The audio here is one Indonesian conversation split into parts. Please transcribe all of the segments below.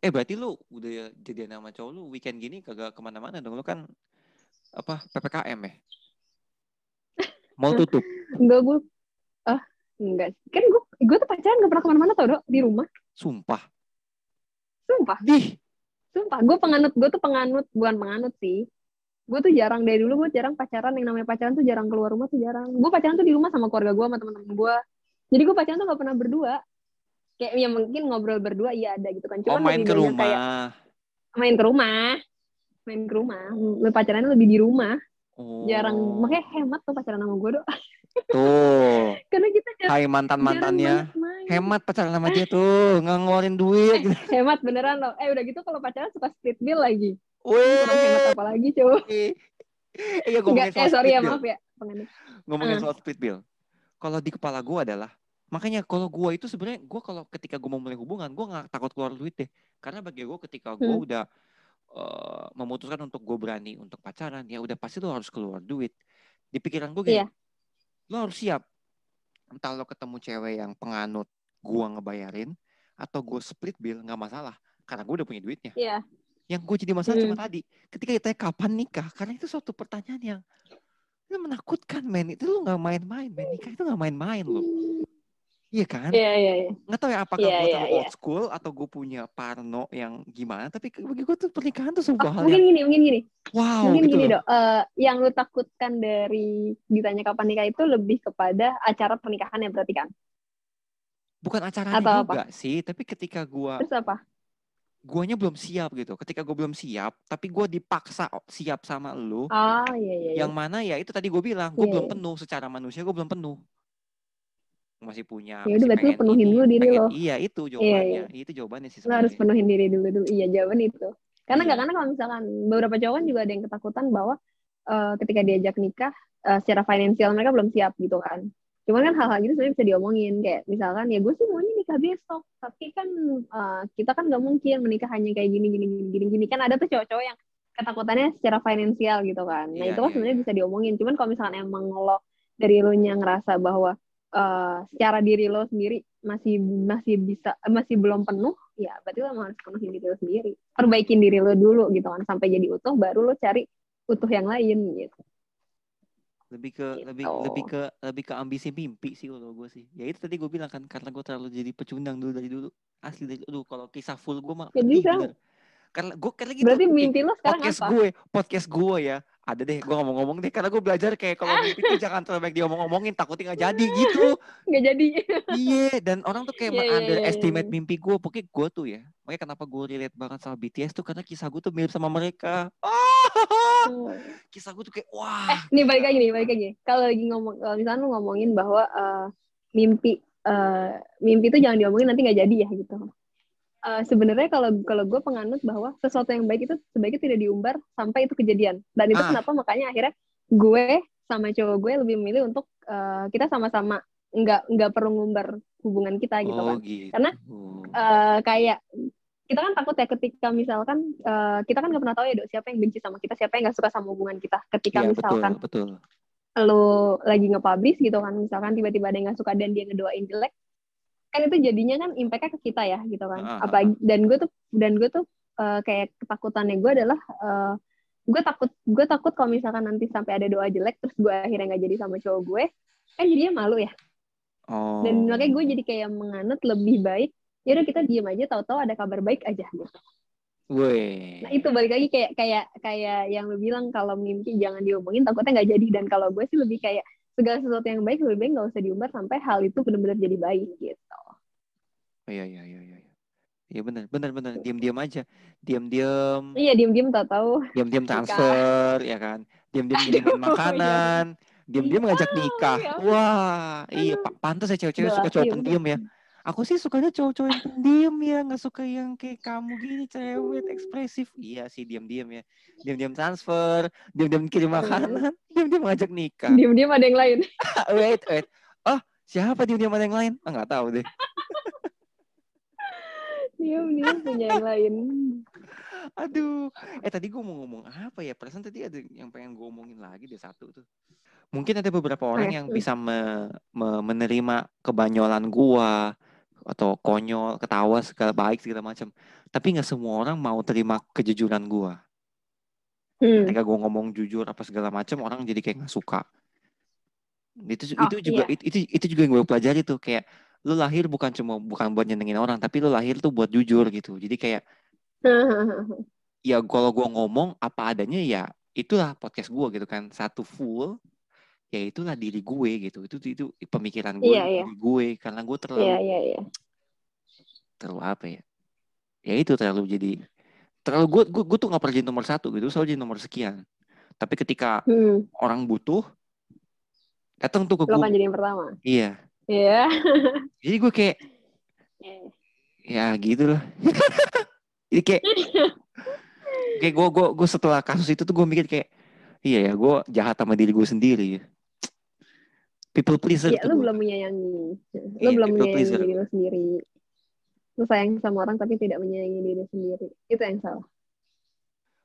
Eh berarti lu udah jadi nama cowok lu weekend gini kagak ke mana-mana dong lu kan apa ppkm ya? Mau tutup? Enggak gue, ah enggak. Kan gue gue tuh pacaran gak pernah ke mana-mana tau dok di rumah. Sumpah. Sumpah, Dih, sumpah. Gue penganut, gue tuh penganut bukan penganut sih. Gue tuh jarang dari dulu gue jarang pacaran yang namanya pacaran tuh jarang keluar rumah tuh jarang. Gue pacaran tuh di rumah sama keluarga gue sama teman-teman gue. Jadi gue pacaran tuh gak pernah berdua. Kayak ya mungkin ngobrol berdua iya ada gitu kan. oh Cuman main ke rumah. kayak main ke rumah. Main ke rumah. Pacarannya lebih di rumah. Oh. Jarang makanya hemat tuh pacaran sama gue dok. Tuh. Karena kita jarang, Hai banget main. Hemat pacaran sama dia tuh, nggak ngeluarin duit. Hemat beneran loh. Eh udah gitu kalau pacaran suka split bill lagi. Kurang hemat Wih. apa lagi coba. Iya ngomongin Enggak, soal eh sorry ya maaf ya. penganut. Ngomongin Ah. soal split bill. Kalau di kepala gue adalah makanya kalau gue itu sebenarnya gue kalau ketika gue mau mulai hubungan gue nggak takut keluar duit deh. Karena bagi gue ketika gue Hmm. udah eh, memutuskan untuk gue berani untuk pacaran ya udah pasti lo harus keluar duit. Di pikiran gue gini, Iya. lo harus siap. Entah lo ketemu cewek yang penganut gue ngebayarin atau gue split bill nggak masalah karena gue udah punya duitnya. Iya. Yang gue jadi masalah cuma Hmm. tadi. Ketika ditanya kapan nikah, karena itu suatu pertanyaan yang itu menakutkan men. Itu lu nggak main-main men. Nikah itu nggak main-main loh. Iya kan? Iya iya iya. Nggak tahu ya apakah Iya, gue iya, terlalu iya. old school atau gue punya parno yang gimana. Tapi bagi gue tuh pernikahan tuh Oh, sebuah hal mungkin yang gini, mungkin gini. wow mungkin gitu gini, loh. Dok. Eh, yang lu takutkan dari ditanya kapan nikah itu lebih kepada acara pernikahan ya berarti kan? Bukan acaranya Atau juga sih. Tapi ketika gue Terus apa? guanya belum siap gitu. Ketika gue belum siap, tapi gue dipaksa siap sama lu. Ah, iya iya. iya. yang mana ya itu tadi gue bilang gue Iya, belum penuh secara manusia gue belum penuh masih punya Ya udah, berarti lu penuhin ini, dulu diri pengen- lo. iya itu Iya, jawabannya itu jawabannya sih Lu harus penuhin diri dulu dulu. Iya, jawaban itu. Karena Iya. nggak karena kalau misalkan beberapa cowok kan juga ada yang ketakutan bahwa eh, ketika diajak nikah eh, secara finansial mereka belum siap gitu kan. Cuman kan hal-hal gitu sebenarnya bisa diomongin kayak misalkan ya gue sih maunya nikah besok, tapi kan eh, kita kan nggak mungkin menikah hanya kayak gini gini gini gini gini kan ada tuh cowok-cowok yang ketakutannya secara finansial gitu kan. Nah Iya, itu kan iya, sebenarnya bisa diomongin. Cuman kalau misalkan emang lo dari lo nya ngerasa bahwa eh, secara diri lo sendiri masih masih bisa masih belum penuh ya berarti lo harus penuhin diri lo sendiri perbaikin diri lo dulu gitu kan sampai jadi utuh baru lo cari utuh yang lain gitu lebih ke lebih Gitu. lebih ke lebih ke ambisi mimpi sih kalau gue sih ya itu tadi gue bilang kan karena gue terlalu jadi pecundang dulu dari dulu asli dari dulu kalau kisah full gue mah Jadi. Karena gue karena gitu berarti mimpi lo sekarang podcast apa gue podcast gue ya ada deh gue ngomong-ngomong deh karena gue belajar kayak kalau mimpi tuh jangan terlalu banyak diomong-omongin takutnya nggak jadi gitu nggak jadi Iya, dan orang tuh kayak Iya, iya, iya, underestimate iya. mimpi gue. Pokoknya gue tuh ya, makanya kenapa gue relate banget sama BTS tuh karena kisah gue tuh mirip sama mereka. Ah, kisah gue tuh kayak wah. eh nih balik lagi nih balik lagi kalau lagi ngomong kalau misalnya lu ngomongin bahwa eh, mimpi eh, mimpi itu jangan diomongin nanti nggak jadi ya gitu Eh, sebenarnya kalau kalau gue penganut bahwa sesuatu yang baik itu sebaiknya tidak diumbar sampai itu kejadian dan itu Ah. kenapa makanya akhirnya gue sama cowok gue lebih memilih untuk eh, kita sama-sama nggak nggak perlu ngumbar hubungan kita gitu oh kan gitu. Karena, Eh, kayak kita kan takut ya ketika misalkan eh, kita kan nggak pernah tahu ya dok siapa yang benci sama kita siapa yang nggak suka sama hubungan kita ketika betul, misalkan betul. lo lagi nge-publish gitu kan misalkan tiba-tiba ada yang nggak suka dan dia ngedoain jelek kan itu jadinya kan impactnya ke kita ya gitu kan. Ah, ah, apalagi dan gue tuh dan gue tuh eh, kayak ketakutannya gue adalah eh, gue takut gue takut kalau misalkan nanti sampai ada doa jelek terus gue akhirnya nggak jadi sama cowok gue kan jadinya malu ya. Oh. dan makanya gue jadi kayak menganut lebih baik ya udah kita diem aja tahu-tahu ada kabar baik aja gitu. Weh. Nah itu balik lagi kayak kayak kayak yang lu bilang kalau mimpi jangan diomongin takutnya nggak jadi. Dan kalau gue sih lebih kayak segala sesuatu yang baik lebih baik nggak usah diumbar sampai hal itu benar-benar jadi baik gitu. Oh, iya iya iya iya. Iya benar benar benar. Diam-diam aja. Diam-diam. Iya diem-diem tahu-tahu Diam-diam Nikah. transfer ya kan. Diam-diam ngirimin Aduh, makanan. Diam-diam ngajak nikah. ya. Wah, iya pa- pantas ya cewek-cewek suka cowok iya, pendiam ya. Aku sih sukanya cowok-cowok yang pendiam ya, nggak suka yang kayak kamu gini cewek ekspresif. Iya sih diam-diam ya. Diam-diam transfer, diam-diam kirim makanan, diam-diam ngajak nikah. diem-diem ada yang lain. wait, wait. Oh, siapa diam-diam ada yang lain? Ah, nggak tahu deh. Diem-diem punya yang lain. Aduh. Eh tadi gue mau ngomong apa ya? Perasaan tadi ada yang pengen gue omongin lagi deh satu tuh. Mungkin ada beberapa orang yang bisa me- me- menerima kebanyolan gua, atau konyol ketawa segala baik segala macam. Tapi nggak semua orang mau terima kejujuran gue Hmm. ketika gue ngomong jujur apa segala macam orang jadi kayak nggak suka. Itu Oh, itu juga iya. itu, itu juga yang gue pelajari tuh. Kayak lu lahir bukan cuma bukan buat nyenengin orang tapi lu lahir tuh buat jujur gitu. Jadi kayak ya kalau gue ngomong apa adanya ya itulah podcast gue gitu kan. Satu full ya itulah diri gue gitu itu itu pemikiran gue Iya, iya. diri gue karena gue terlalu Iya, iya, iya. terlalu apa ya ya itu terlalu jadi terlalu gue gue, gue tuh nggak pernah jadi nomor satu gitu selalu jadi nomor sekian tapi ketika Hmm. orang butuh datang tuh ke Lo gue kan jadi yang pertama. iya Iya. jadi gue kayak ya gitu lah jadi kayak kayak gue gue gue setelah kasus itu tuh gue mikir kayak iya ya gue jahat sama diri gue sendiri people pleaser Ya, lu belum menyayangi. Lu Iya, belum menyayangi pleaser. diri lu sendiri. Lu sayang sama orang tapi tidak menyayangi diri sendiri. Itu yang salah.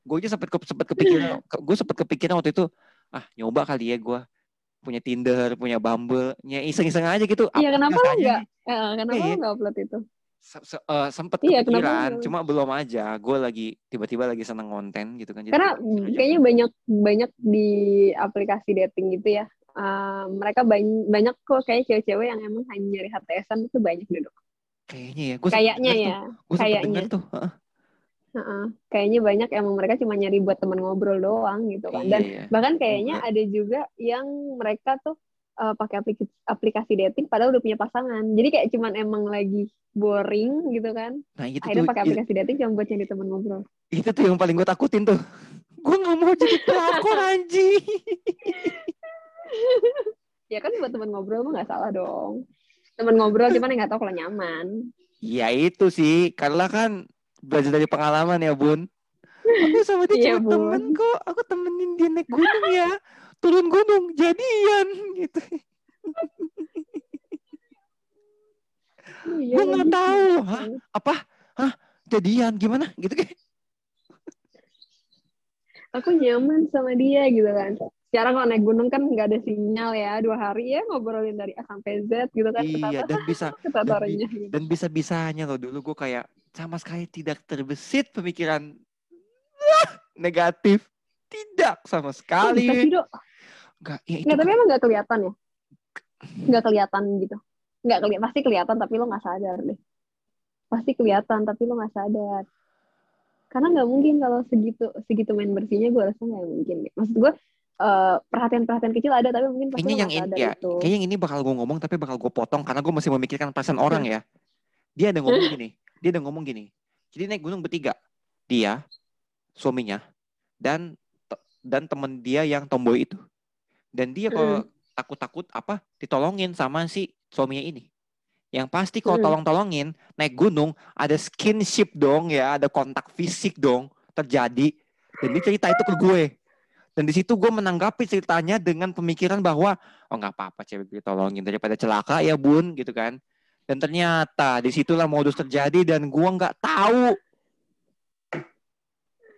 gue aja sempat sempat kepikiran gue sempat kepikiran waktu itu ah nyoba kali ya gue punya Tinder punya Bumble ya iseng-iseng aja gitu Iya, Apa kenapa gas lu aja nggak? nih? Eh, kenapa Iya. lu nggak upload itu? Se- se- eh, sempet Iya, kepikiran cuma belum aja gue lagi tiba-tiba lagi seneng konten gitu kan jadi Karena kayaknya banyak banyak di aplikasi dating gitu ya. Eh, mereka banyak banyak kok kayak cewek-cewek yang emang hanya nyari HTSan itu banyak dok. kayaknya ya gue Kayaknya ya. sempet kayaknya. tuh heeh. Heeh. Kayaknya banyak emang mereka cuma nyari buat teman ngobrol doang gitu kan. Iya, Dan iya. bahkan kayaknya ada juga yang mereka tuh eh, pakai aplikasi, aplikasi dating padahal udah punya pasangan. Jadi kayak cuman emang lagi boring gitu kan. nah itu Akhirnya tuh pakai aplikasi dating cuma buat nyari teman ngobrol. itu tuh yang paling gue takutin tuh gue nggak mau jadi pelakor anjing Ya kan buat teman ngobrol mah nggak salah dong. Teman ngobrol cuman nggak tahu kalau nyaman. Ya itu sih, karena kan belajar dari pengalaman ya bun. Aku sama dia Iya, cuma temen kok, aku temenin dia naik gunung ya. Turun gunung, jadian gitu. Iya, Gue nggak lagi. tahu, hah? Apa? Hah? Jadian gimana? Gitu kayak. Aku nyaman sama dia gitu kan. Sekarang kalau naik gunung kan nggak ada sinyal ya dua hari ya ngobrolin dari A sampai Z gitu kan. Iya, dan bisa Ketatarannya gitu. dan bisa-bisanya loh dulu gue kayak sama sekali tidak terbesit pemikiran "Wah, negatif. Tidak sama bisa sekali. Enggak, ya itu Nggak, tapi emang nggak kelihatan ya? Nggak kelihatan gitu. Nggak kelihatan, pasti kelihatan tapi lo nggak sadar deh. Pasti kelihatan tapi lo nggak sadar. Karena nggak mungkin kalau segitu segitu main bersihnya gue rasa nggak mungkin deh. Maksud gue eh, perhatian-perhatian kecil ada tapi mungkin Kayaknya yang ini ya, itu. kayaknya yang ini bakal gue ngomong tapi bakal gue potong karena gue masih memikirkan perasaan orang ya. Dia ada ngomong gini, dia ada ngomong gini. Jadi naik gunung bertiga, dia, suaminya, dan dan temen dia yang tomboy itu. Dan dia kalau takut-takut apa ditolongin sama si suaminya ini. Yang pasti kalau Mm. tolong-tolongin naik gunung ada skinship dong ya, ada kontak fisik dong terjadi. Dan dia cerita itu ke gue. Dan di situ gue menanggapi ceritanya dengan pemikiran bahwa oh nggak apa-apa cewek gue tolongin daripada celaka ya bun gitu kan. Dan ternyata di situlah modus terjadi dan gue nggak tahu.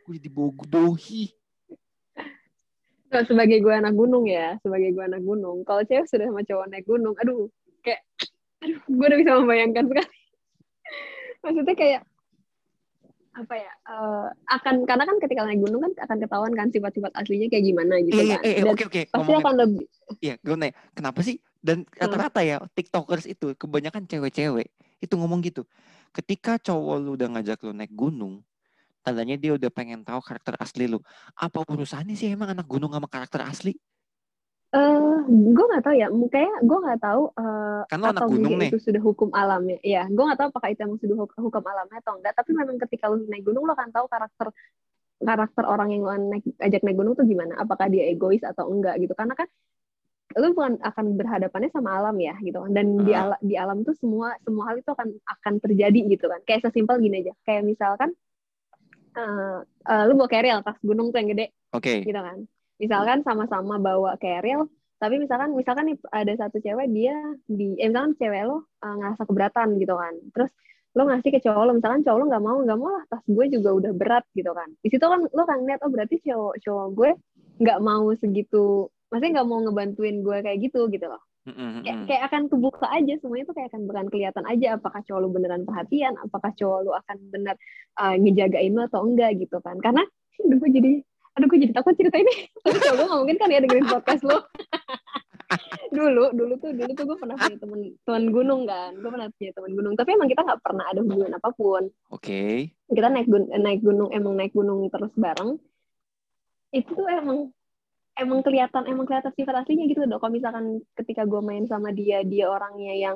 Gue jadi bodohi. Nah, sebagai gue anak gunung ya, sebagai gue anak gunung, kalau cewek sudah sama cowok naik gunung, aduh, kayak, aduh, gue udah bisa membayangkan sekali. Maksudnya kayak, apa ya, eh, akan, karena kan ketika naik gunung kan akan ketahuan kan sifat-sifat aslinya kayak gimana gitu iya, kan. eh, eh, Dan oke, oke. pasti ngomongin. akan lebih, Iya, gue nanya, kenapa sih? Dan rata-rata ya, tiktokers itu, kebanyakan cewek-cewek, itu ngomong gitu. Ketika cowok lu udah ngajak lu naik gunung, tandanya dia udah pengen tahu karakter asli lu. Apa urusannya sih emang anak gunung sama karakter asli? Eh gue nggak tahu ya, kayak gue nggak tahu eh, Kan atau gunung mungkin nih. itu sudah hukum alamnya. Iya, gue nggak tahu apakah itu emang sudah huk- hukum alamnya atau enggak. Tapi memang ketika lu naik gunung lo akan tahu karakter karakter orang yang lo naik, ajak naik gunung tuh gimana. Apakah dia egois atau enggak gitu. Karena kan lu bukan akan berhadapannya sama alam ya gitu kan. Dan di Ah. alam di alam tuh semua semua hal itu akan akan terjadi gitu kan. Kayak sesimpel gini aja. Kayak misalkan eh eh, lu bawa carrier tas gunung tuh yang gede Oke. gitu kan. Misalkan sama-sama bawa carrier, tapi misalkan misalkan nih ada satu cewek dia di eh misalkan cewek lo uh, ngerasa keberatan gitu kan. Terus lo ngasih ke cowok lo, misalkan cowok lo nggak mau, nggak mau lah tas gue juga udah berat gitu kan. Di situ kan lo kan lihat oh berarti cowok cowok gue nggak mau segitu, maksudnya nggak mau ngebantuin gue kayak gitu gitu loh. Mm-mm, kayak, akan kebuka aja semuanya tuh kayak akan bakalan kelihatan aja apakah cowok lu beneran perhatian apakah cowok lu akan bener uh, ngejagain lu atau enggak gitu kan karena gue jadi aduh gue jadi takut cerita ini. Tapi gue nggak mungkin kan ya dengerin podcast lu. Dulu dulu tuh dulu tuh gue pernah punya temen teman gunung kan. Gue pernah punya teman gunung. Tapi emang kita nggak pernah ada hubungan apa pun. Oke. kita naik gun naik gunung emang naik gunung terus bareng. Itu tuh emang emang kelihatan emang kelihatan sifat aslinya gitu loh kalau misalkan ketika gue main sama dia dia orangnya yang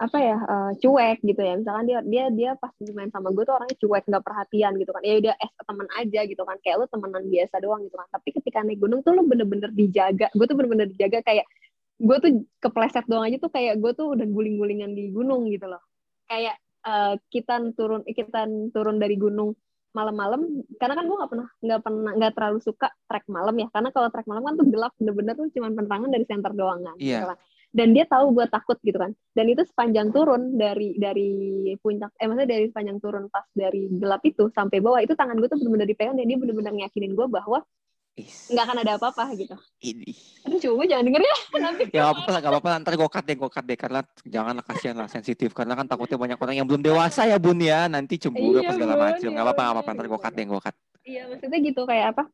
apa ya eh, cuek gitu ya. Misalkan dia dia dia pas main sama gue tuh orangnya cuek nggak perhatian gitu kan. Ya udah es teman aja gitu kan. Kayak lu temenan biasa doang gitu kan. Tapi ketika naik gunung tuh lu bener-bener dijaga. Gue tuh bener-bener dijaga kayak gue tuh kepleset doang aja tuh kayak gue tuh udah guling-gulingan di gunung gitu loh. Kayak eh, kita turun kita turun dari gunung malam-malam. Karena kan gue nggak pernah nggak pernah nggak terlalu suka trek malam ya. Karena kalau trek malam kan tuh gelap bener-bener tuh cuma penerangan dari center doang kan Iya. gitu kan. Dan dia tahu gue takut gitu kan dan itu sepanjang turun dari dari puncak eh maksudnya dari sepanjang turun pas dari gelap itu sampai bawah itu tangan gue tuh bener-bener dipegang dan dia bener-bener ngiyakinin gue bahwa nggak akan ada apa-apa gitu Ini. aduh coba jangan denger ya nanti Ya apa-apa lah, nggak apa-apa. Ntar gue cut deh, gue cut deh. Karena janganlah kasihan lah, sensitif. Karena kan takutnya banyak orang yang belum dewasa ya bun ya. Nanti cemburu Iya, apa segala macam. Nggak apa-apa, nggak apa-apa. Ntar gue cut deh, gue cut. Iya maksudnya gitu kayak apa?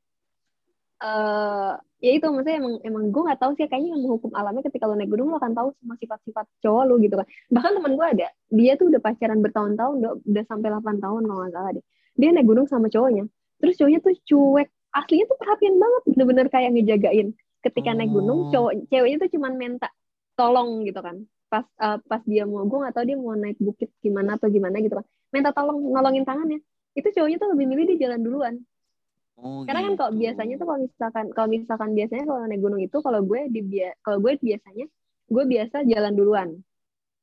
Eh ya itu maksudnya emang emang gue nggak tahu sih kayaknya yang menghukum alamnya ketika lo naik gunung lo akan tahu semua sifat-sifat cowok lo gitu kan. Bahkan teman gue ada dia tuh udah pacaran bertahun-tahun udah, udah sampai 8 tahun kalau nggak salah deh. Dia naik gunung sama cowoknya terus cowoknya tuh cuek aslinya tuh perhatian banget bener-bener kayak ngejagain. Ketika naik gunung Oh. cowok ceweknya tuh cuman minta tolong gitu kan. Pas eh, pas dia mau gue nggak tahu dia mau naik bukit gimana atau gimana gitu kan. Minta tolong nolongin tangannya. Itu cowoknya tuh lebih milih dia jalan duluan Oh, karena kan kalau gitu. biasanya tuh kalau misalkan kalau misalkan biasanya kalau naik gunung itu kalau gue di kalau gue biasanya gue biasa jalan duluan.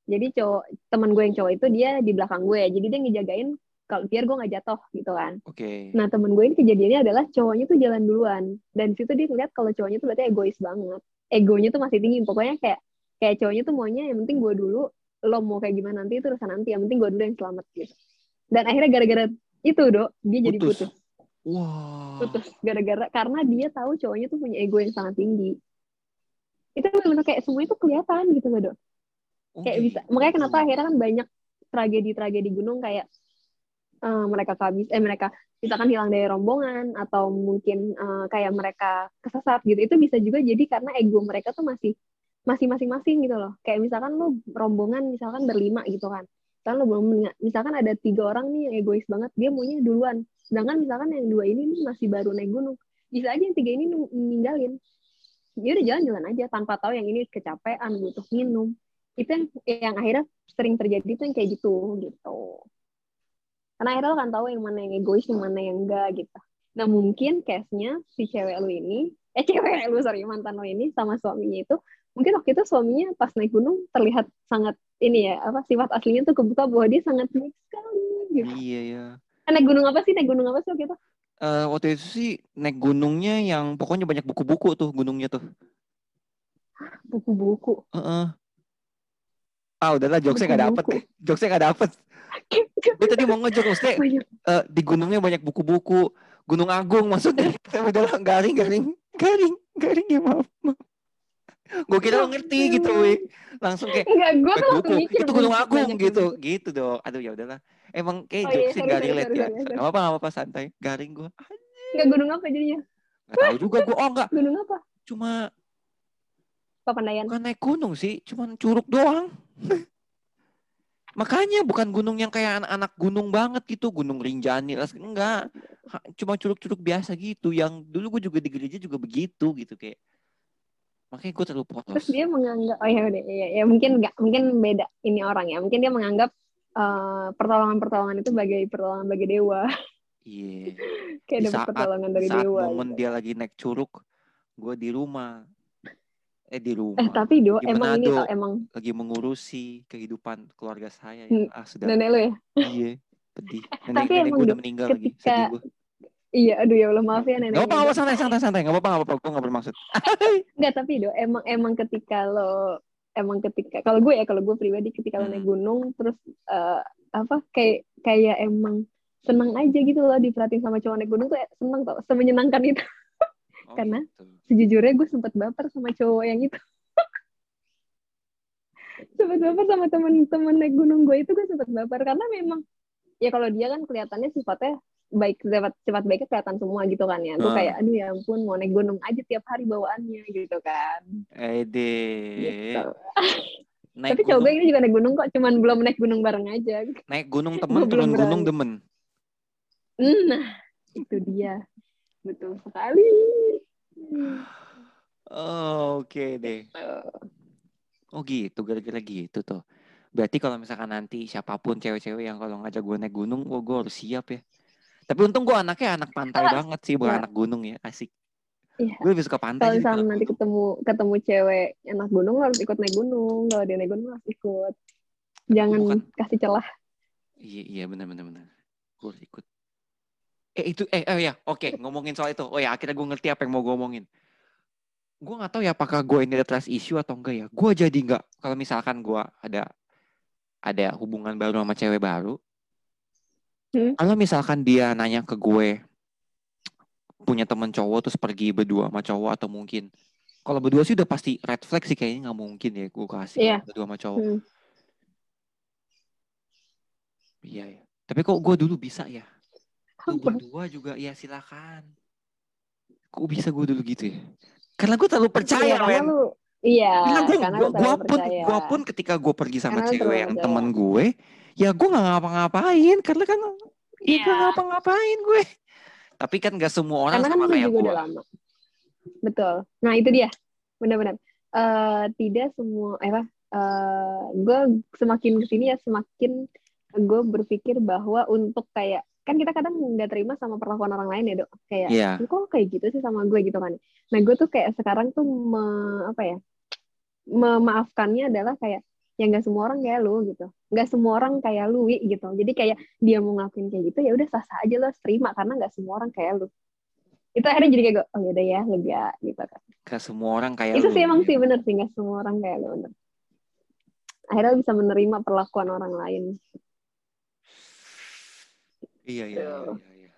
Jadi cowok teman gue yang cowok itu dia di belakang gue. Jadi dia ngejagain kalau biar gue nggak jatuh gitu kan. Oke. nah temen gue ini kejadiannya adalah cowoknya tuh jalan duluan. Dan situ dia ngeliat kalau cowoknya tuh berarti egois banget. Egonya tuh masih tinggi. Pokoknya kayak kayak cowoknya tuh maunya yang penting gue dulu lo mau kayak gimana nanti itu urusan nanti. Yang penting gue dulu yang selamat gitu. Dan akhirnya gara-gara itu dok dia jadi Putus. Wah. putus gara-gara karena dia tahu cowoknya tuh punya ego yang sangat tinggi. Itu benar kayak semua itu kelihatan gitu loh dok kayak bisa gitu. makanya kenapa akhirnya kan banyak tragedi-tragedi gunung kayak eh, mereka kabis eh mereka misalkan hilang dari rombongan atau mungkin eh, kayak mereka kesesat gitu. Itu bisa juga jadi karena ego mereka tuh masih masih masing-masing gitu loh. Kayak misalkan lu rombongan misalkan berlima gitu kan kan lo belum misalkan ada tiga orang nih yang egois banget dia maunya duluan. Sedangkan misalkan yang dua ini nih masih baru naik gunung. Bisa aja yang tiga ini ning- ninggalin. Dia udah jalan-jalan aja tanpa tahu yang ini kecapean butuh minum. Itu yang yang akhirnya sering terjadi tuh yang kayak gitu gitu. Karena akhirnya lo kan tahu yang mana yang egois yang mana yang enggak gitu. Nah mungkin case-nya si cewek lu ini eh cewek lu sorry mantan lo ini sama suaminya itu mungkin waktu itu suaminya pas naik gunung terlihat sangat ini ya apa sifat aslinya tuh kebuka bahwa dia sangat baik sekali gitu. Iya ya. Naik gunung apa sih naik gunung apa sih waktu itu Eh, waktu itu sih naik gunungnya yang pokoknya banyak buku-buku tuh gunungnya tuh. buku-buku Heeh. Ah udahlah jokesnya nggak dapet deh. Jokesnya nggak dapet. Gue tadi mau ngejok maksudnya banyak eh, di gunungnya banyak buku-buku. Gunung Agung maksudnya. Tapi udah garing garing garing garing ya maaf. maaf. Gue kira lo ngerti gitu, weh. Langsung kayak enggak gue tuh langsung mikir itu Gunung Agung gitu. gitu dong. Aduh ya udahlah. Emang kayak Oh iya, jokesnya sorry, nggak sorry, relate ya. nggak apa nggak apa santai. Garing gue enggak gunung apa jadinya? Nggak tahu juga gue oh enggak gunung apa? Cuma Papandayan. Bukan naik gunung sih cuman curug doang. Makanya bukan gunung yang kayak anak-anak gunung banget gitu. Gunung Rinjani enggak. Cuma curug-curug biasa gitu. Yang dulu gue juga di gereja juga begitu gitu kayak makanya gue terlalu polos terus dia menganggap oh ya udah ya, ya mungkin enggak mungkin beda ini orang ya mungkin dia menganggap eh, pertolongan-pertolongan itu sebagai pertolongan bagi dewa iya kayak Di dapat saat- pertolongan dari saat dewa momen gitu. dia lagi naik curug gue di rumah eh di eh rumah tapi do Di emang ini tau emang lagi mengurusi kehidupan keluarga saya ya. Ah sudah nenek lu ya iya pedih. Nenek, Tapi nenek emang gue udah meninggal lagi. ketika Sedih gue. Iya aduh ya Allah maaf ya nenek Gak apa apa santai santai santai. Gak apa apa gak apa apa. Gue gak bermaksud. Enggak, tapi do emang emang ketika lo emang ketika kalau gue ya kalau gue pribadi ketika lo Hmm. naik gunung terus eh, apa kayak kayak emang seneng aja gitu loh diperhatiin sama cowok naik gunung tuh ya seneng tau semenyenangkan itu Oh, Karena- gitu. sejujurnya gue sempet baper sama cowok yang itu sempat baper sama temen-temen naik gunung gue itu gue sempat baper karena memang ya kalau dia kan kelihatannya sifatnya baik sifat sifat baiknya kelihatan semua gitu kan ya. Gue Ah. kayak aduh ya ampun mau naik gunung aja tiap hari bawaannya gitu kan. Ede. Gitu. Naik Tapi gunung, ini juga naik gunung kok, cuman belum naik gunung bareng aja. naik gunung temen, Gue turun gunung berani. demen. Nah, itu dia. Betul sekali. Oh, Oke deh. Oh gitu, gara-gara gitu tuh. Berarti kalau misalkan nanti siapa pun cewek-cewek yang kalau ngajak gue naik gunung, gue gue harus siap ya. Tapi untung gue anaknya anak pantai banget sih, bukan Iya. anak gunung ya, asik. Iya. Gue lebih suka pantai. Kalau kalau nanti ketemu ketemu cewek anak gunung harus ikut naik gunung. Kalau dia naik gunung harus ikut. Jangan bukan- kasih celah. Iya iya benar benar benar. Gue harus ikut. Eh itu eh oh ya oke ngomongin soal itu. Oh ya akhirnya gue ngerti apa yang mau gue omongin. Gue nggak tahu ya apakah gue ini ada trust issue atau enggak ya. Gue jadi nggak kalau misalkan gue ada ada hubungan baru sama cewek baru. Hmm. Kalau misalkan dia nanya ke gue punya temen cowok terus pergi berdua sama cowok atau mungkin kalau berdua sih udah pasti red flag sih kayaknya nggak mungkin ya gue kasih Iya. berdua sama cowok. Hmm. Iya ya. Tapi kok gue dulu bisa ya? Lu berdua juga ya silakan. Kok bisa gue dulu gitu ya? Karena gue terlalu percaya, karena men. lu Iya, Karena gue, karena gua, gua terlalu pun, gua pun ketika gue pergi sama Karena cewek yang temen gue, ya gue nggak ngapa-ngapain karena kan ya Iya. gak ngapa-ngapain gue. Tapi kan gak semua orang Karena kan sama lu kayak juga gue. udah lama. Betul. Nah, itu dia. Benar-benar. Eh, tidak semua eh apa? eh, gue semakin ke sini ya semakin gue berpikir bahwa untuk kayak kan kita kadang nggak terima sama perlakuan orang lain ya dok kayak Iya. "Lu kok kayak gitu sih sama gue gitu kan nah gue tuh kayak sekarang tuh me- apa ya memaafkannya adalah kayak ya nggak semua orang kayak lu gitu nggak semua orang kayak lu Wi, gitu jadi kayak dia mau ngelakuin kayak gitu ya udah sah sah aja lo terima karena nggak semua orang kayak lu itu akhirnya jadi kayak gue oh yaudah ya lega gitu kan Gak semua orang kayak itu lu. sih emang ya. sih bener sih nggak semua orang kayak lu bener akhirnya lu bisa menerima perlakuan orang lain Iya, iya, iya, Gitu. iya, iya.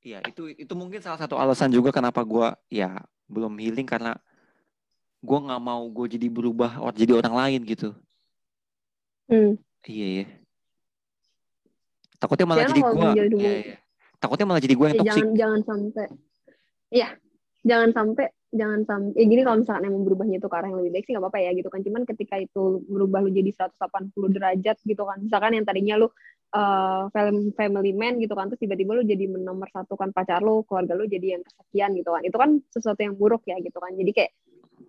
Iya, itu itu mungkin salah satu alasan juga kenapa gue ya belum healing karena gue nggak mau gue jadi berubah or jadi orang lain gitu. hmm. Iya, iya. Takutnya malah Jangan jadi gue. Iya, iya. Takutnya malah jadi gue yang ya, toksik. jangan jangan sampai iya jangan sampai jangan sampai ya gini kalau misalkan emang berubahnya itu ke arah yang lebih baik sih nggak apa-apa ya gitu kan cuman ketika itu berubah lu jadi 180 derajat gitu kan misalkan yang tadinya lu uh, fam- family man gitu kan terus tiba-tiba lu jadi nomor satu kan pacar lu keluarga lu jadi yang kesekian gitu kan itu kan sesuatu yang buruk ya gitu kan jadi kayak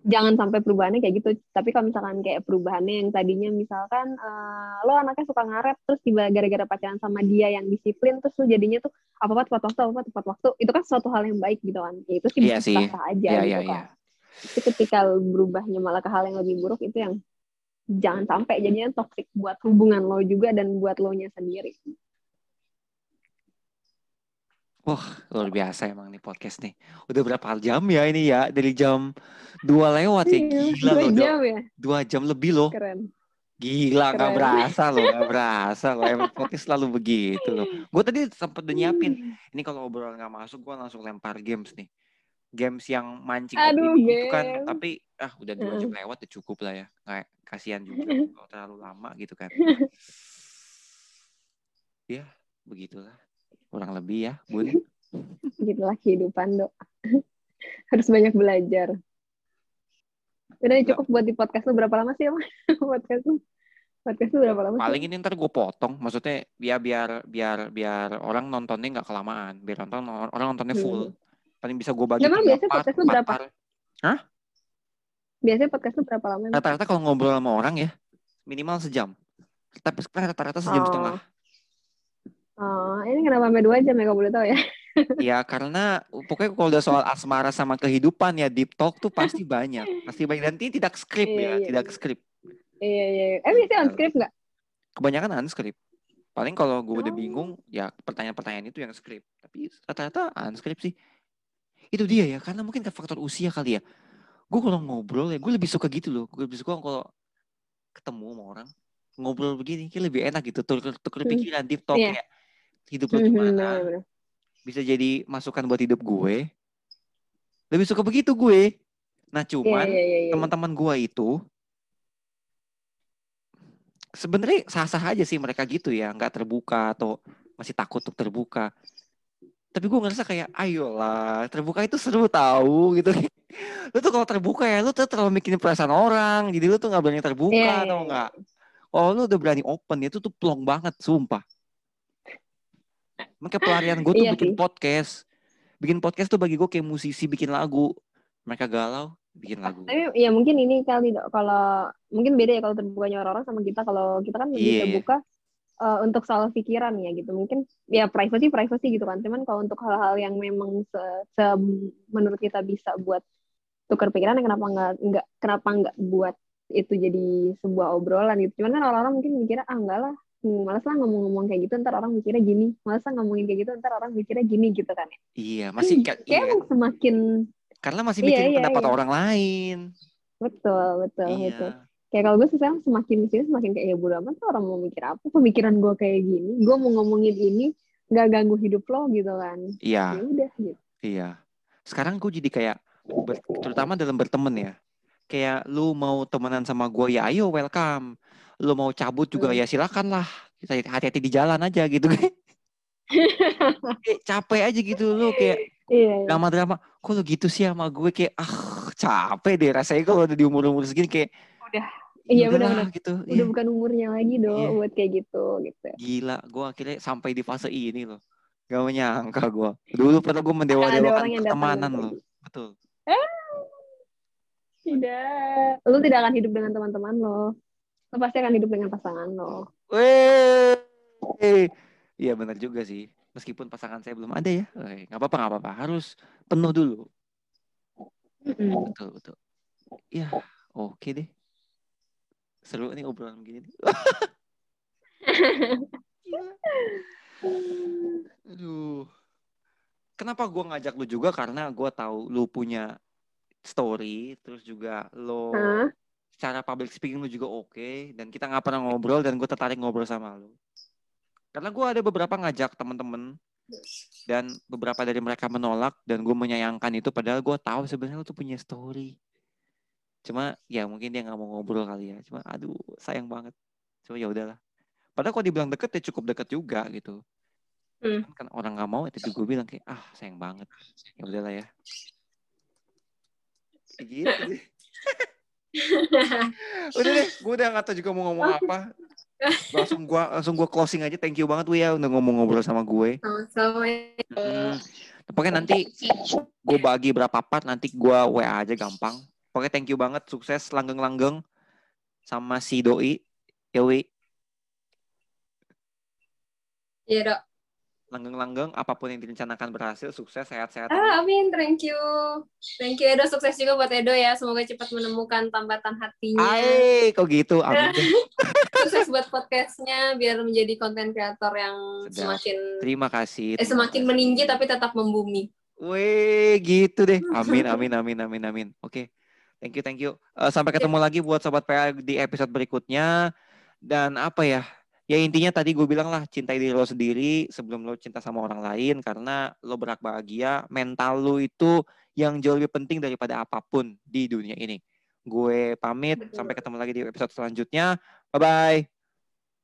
jangan sampai perubahannya kayak gitu. Tapi kalau misalkan kayak perubahannya yang tadinya misalkan uh, lo anaknya suka ngaret terus tiba gara-gara pacaran sama dia yang disiplin terus lu jadinya tuh apa apa tepat waktu apa apa tepat waktu. Itu kan suatu hal yang baik gitu kan. Ya, itu sih bisa sih. sah aja Iya, gitu iya, kan. iya. tapi ketika berubahnya malah ke hal yang lebih buruk itu yang jangan sampai jadinya toxic buat hubungan lo juga dan buat lo nya sendiri Luar biasa emang nih podcast nih. Udah berapa jam ya ini ya? Dari jam 2 lewat ya. Iya, Gila dua loh. jam ya Dua jam lebih loh. keren Gila, Keren. berasa loh, nggak berasa loh. Emang podcast selalu begitu loh. Gue tadi sempet udah nyiapin. Ini kalau obrolan nggak masuk, gue langsung lempar games nih. Games yang mancing Aduh, opini itu kan. game. Tapi ah udah dua jam lewat, udah cukup lah ya. Kayak kasihan juga kalau terlalu lama gitu kan. ya, begitulah. Kurang lebih ya, Bun. gitulah kehidupan dok harus banyak belajar udah cukup buat di podcast lu berapa lama sih emang podcast lu podcast lu berapa lama sih Paling ini ntar gue potong, maksudnya biar biar biar biar orang nontonnya nggak kelamaan, biar nonton orang nontonnya full. Paling bisa gue bagi Hmm. Emang tiga biasanya part, podcast lu berapa? part. biasanya podcast lu berapa lama? Rata-rata kalau ngobrol sama orang ya minimal sejam. Tapi sekarang rata-rata sejam Oh. setengah. Oh ini kenapa sampai dua jam ya kalau boleh tahu ya Ya karena pokoknya kalau udah soal asmara sama kehidupan ya deep talk tuh pasti banyak, pasti banyak dan ini tidak skrip Iya, ya, iya, tidak iya. skrip. iya iya eh biasanya on script nggak Kebanyakan unscript. Paling kalau gue udah Oh. bingung ya pertanyaan-pertanyaan itu yang skrip. Tapi rata-rata unscript sih. Itu dia ya, karena mungkin ke faktor usia kali ya. Gue kalau ngobrol ya, gue lebih suka gitu loh. Gue lebih suka kalau ketemu sama orang ngobrol begini, kayak lebih enak gitu. Tukar, tukar Hmm. pikiran, deep talk Iya. kayak hidup lo Hmm, hmm, gimana. Bisa jadi masukan buat hidup gue. Lebih suka begitu gue. Nah iya cuman iya iya iya. teman-teman gue itu sebenarnya sah-sah aja sih mereka gitu ya, nggak terbuka atau masih takut untuk terbuka. Tapi gue ngerasa kayak, ayolah, terbuka itu seru tahu gitu. lu tuh kalau terbuka ya, lu tuh terlalu mikirin perasaan orang, jadi lu tuh nggak berani terbuka Iya, atau iya, nggak. Oh, lu udah berani open, itu tuh plong banget, sumpah. Makanya pelarian gue tuh Iya bikin sih. podcast. Bikin podcast tuh bagi gue kayak musisi bikin lagu. Mereka galau, bikin lagu. Tapi ya mungkin ini kali Dok, kalau mungkin beda ya kalau terbukanya orang-orang sama kita kalau kita kan lebih Iya. terbuka eh, untuk soal pikiran ya gitu. Mungkin ya privacy privacy gitu kan. Cuman kalau untuk hal-hal yang memang se, se- menurut kita bisa buat tukar pikiran ya kenapa nggak nggak kenapa nggak buat itu jadi sebuah obrolan gitu. Cuman kan orang-orang mungkin mikirnya ah enggak lah Hmm, males lah ngomong-ngomong kayak gitu ntar orang mikirnya gini males lah ngomongin kayak gitu ntar orang mikirnya gini gitu kan ya Iya, masih kayak kayak iya, emang semakin karena masih Iya, mikirin iya, pendapat iya. orang lain. betul betul Iya. betul kayak kalau gue sekarang semakin sini semakin kayak ya bodo amat tuh orang mau mikir apa pemikiran gue kayak gini gue mau ngomongin ini nggak ganggu hidup lo gitu kan Iya, ya udah gitu iya. Sekarang gue jadi kayak ber- terutama dalam berteman ya. Kayak lu mau temenan sama gue ya ayo welcome. Lu mau cabut juga Hmm. ya silakan lah. Kita hati-hati di jalan aja gitu. kayak capek aja gitu lu kayak iya iya. drama-drama. Kok lu gitu sih sama gue kayak ah capek deh rasanya kalau udah di umur-umur segini kayak Udah. "Ya Iya, udahlah," benar-benar. gitu. udah Iya. bukan umurnya lagi dong Iya. buat kayak gitu gitu Gila, gue akhirnya sampai di fase ini loh. Gak menyangka gue. Dulu pernah gue akan ada mendewa-dewakan orang yang datang pertemanan loh. pergi. Betul. tidak lu tidak akan hidup dengan teman-teman lo lo pasti akan hidup dengan pasangan lo Weh. Iya benar juga sih. Meskipun pasangan saya belum ada ya. Nggak apa-apa, nggak apa-apa. Harus penuh dulu. Mm-mm. Betul, betul. Ya, oke deh. Seru nih obrolan begini. Aduh. Kenapa gue ngajak lu juga? Karena gue tahu lu punya story. Terus juga lo Hah? Secara public speaking lu juga oke. Dan kita nggak pernah ngobrol. Dan gue tertarik ngobrol sama lu. Karena gue ada beberapa ngajak temen-temen dan beberapa dari mereka menolak dan gue menyayangkan itu padahal gue tahu sebenarnya lu tuh punya story. Cuma ya mungkin dia nggak mau ngobrol kali ya. Cuma aduh sayang banget. Cuma ya udahlah. Padahal kalau dibilang deket ya cukup deket juga gitu. Hmm. Kan orang nggak mau, tapi gue bilang kayak ah sayang banget. Ya udahlah ya. Gitu. Udah deh, gue udah nggak tahu juga mau ngomong apa. Langsung gue langsung gue closing aja. Thank you banget Wia udah ngomong-ngobrol sama gue. Sama-sama. Hmm. Pokoknya nanti gue bagi berapa part nanti gue WA aja gampang. Pokoknya thank you banget, sukses langgeng-langgeng sama si doi. Ya Wi, Iya dok. Langgeng-langgeng apa pun yang direncanakan berhasil, sukses, sehat-sehat. Ah, amin. Thank you. Thank you Edo. Sukses juga buat Edo ya. Semoga cepat menemukan tambatan hatinya. Hai, kok gitu? Amin. Sukses buat podcastnya biar menjadi konten kreator yang Sedap. semakin Terima kasih. eh, semakin meninggi tapi tetap membumi. Wih, gitu deh. Amin, amin, amin, amin, amin. Oke, thank you, thank you. Eh, sampai ketemu lagi buat sobat PA di episode berikutnya. Dan apa ya? Ya intinya tadi gue bilang lah, cintai diri lo sendiri sebelum lo cinta sama orang lain karena lo berhak bahagia. Mental lo itu yang jauh lebih penting daripada apa pun di dunia ini. Gue pamit, Betul. sampai ketemu lagi di episode selanjutnya. Bye bye.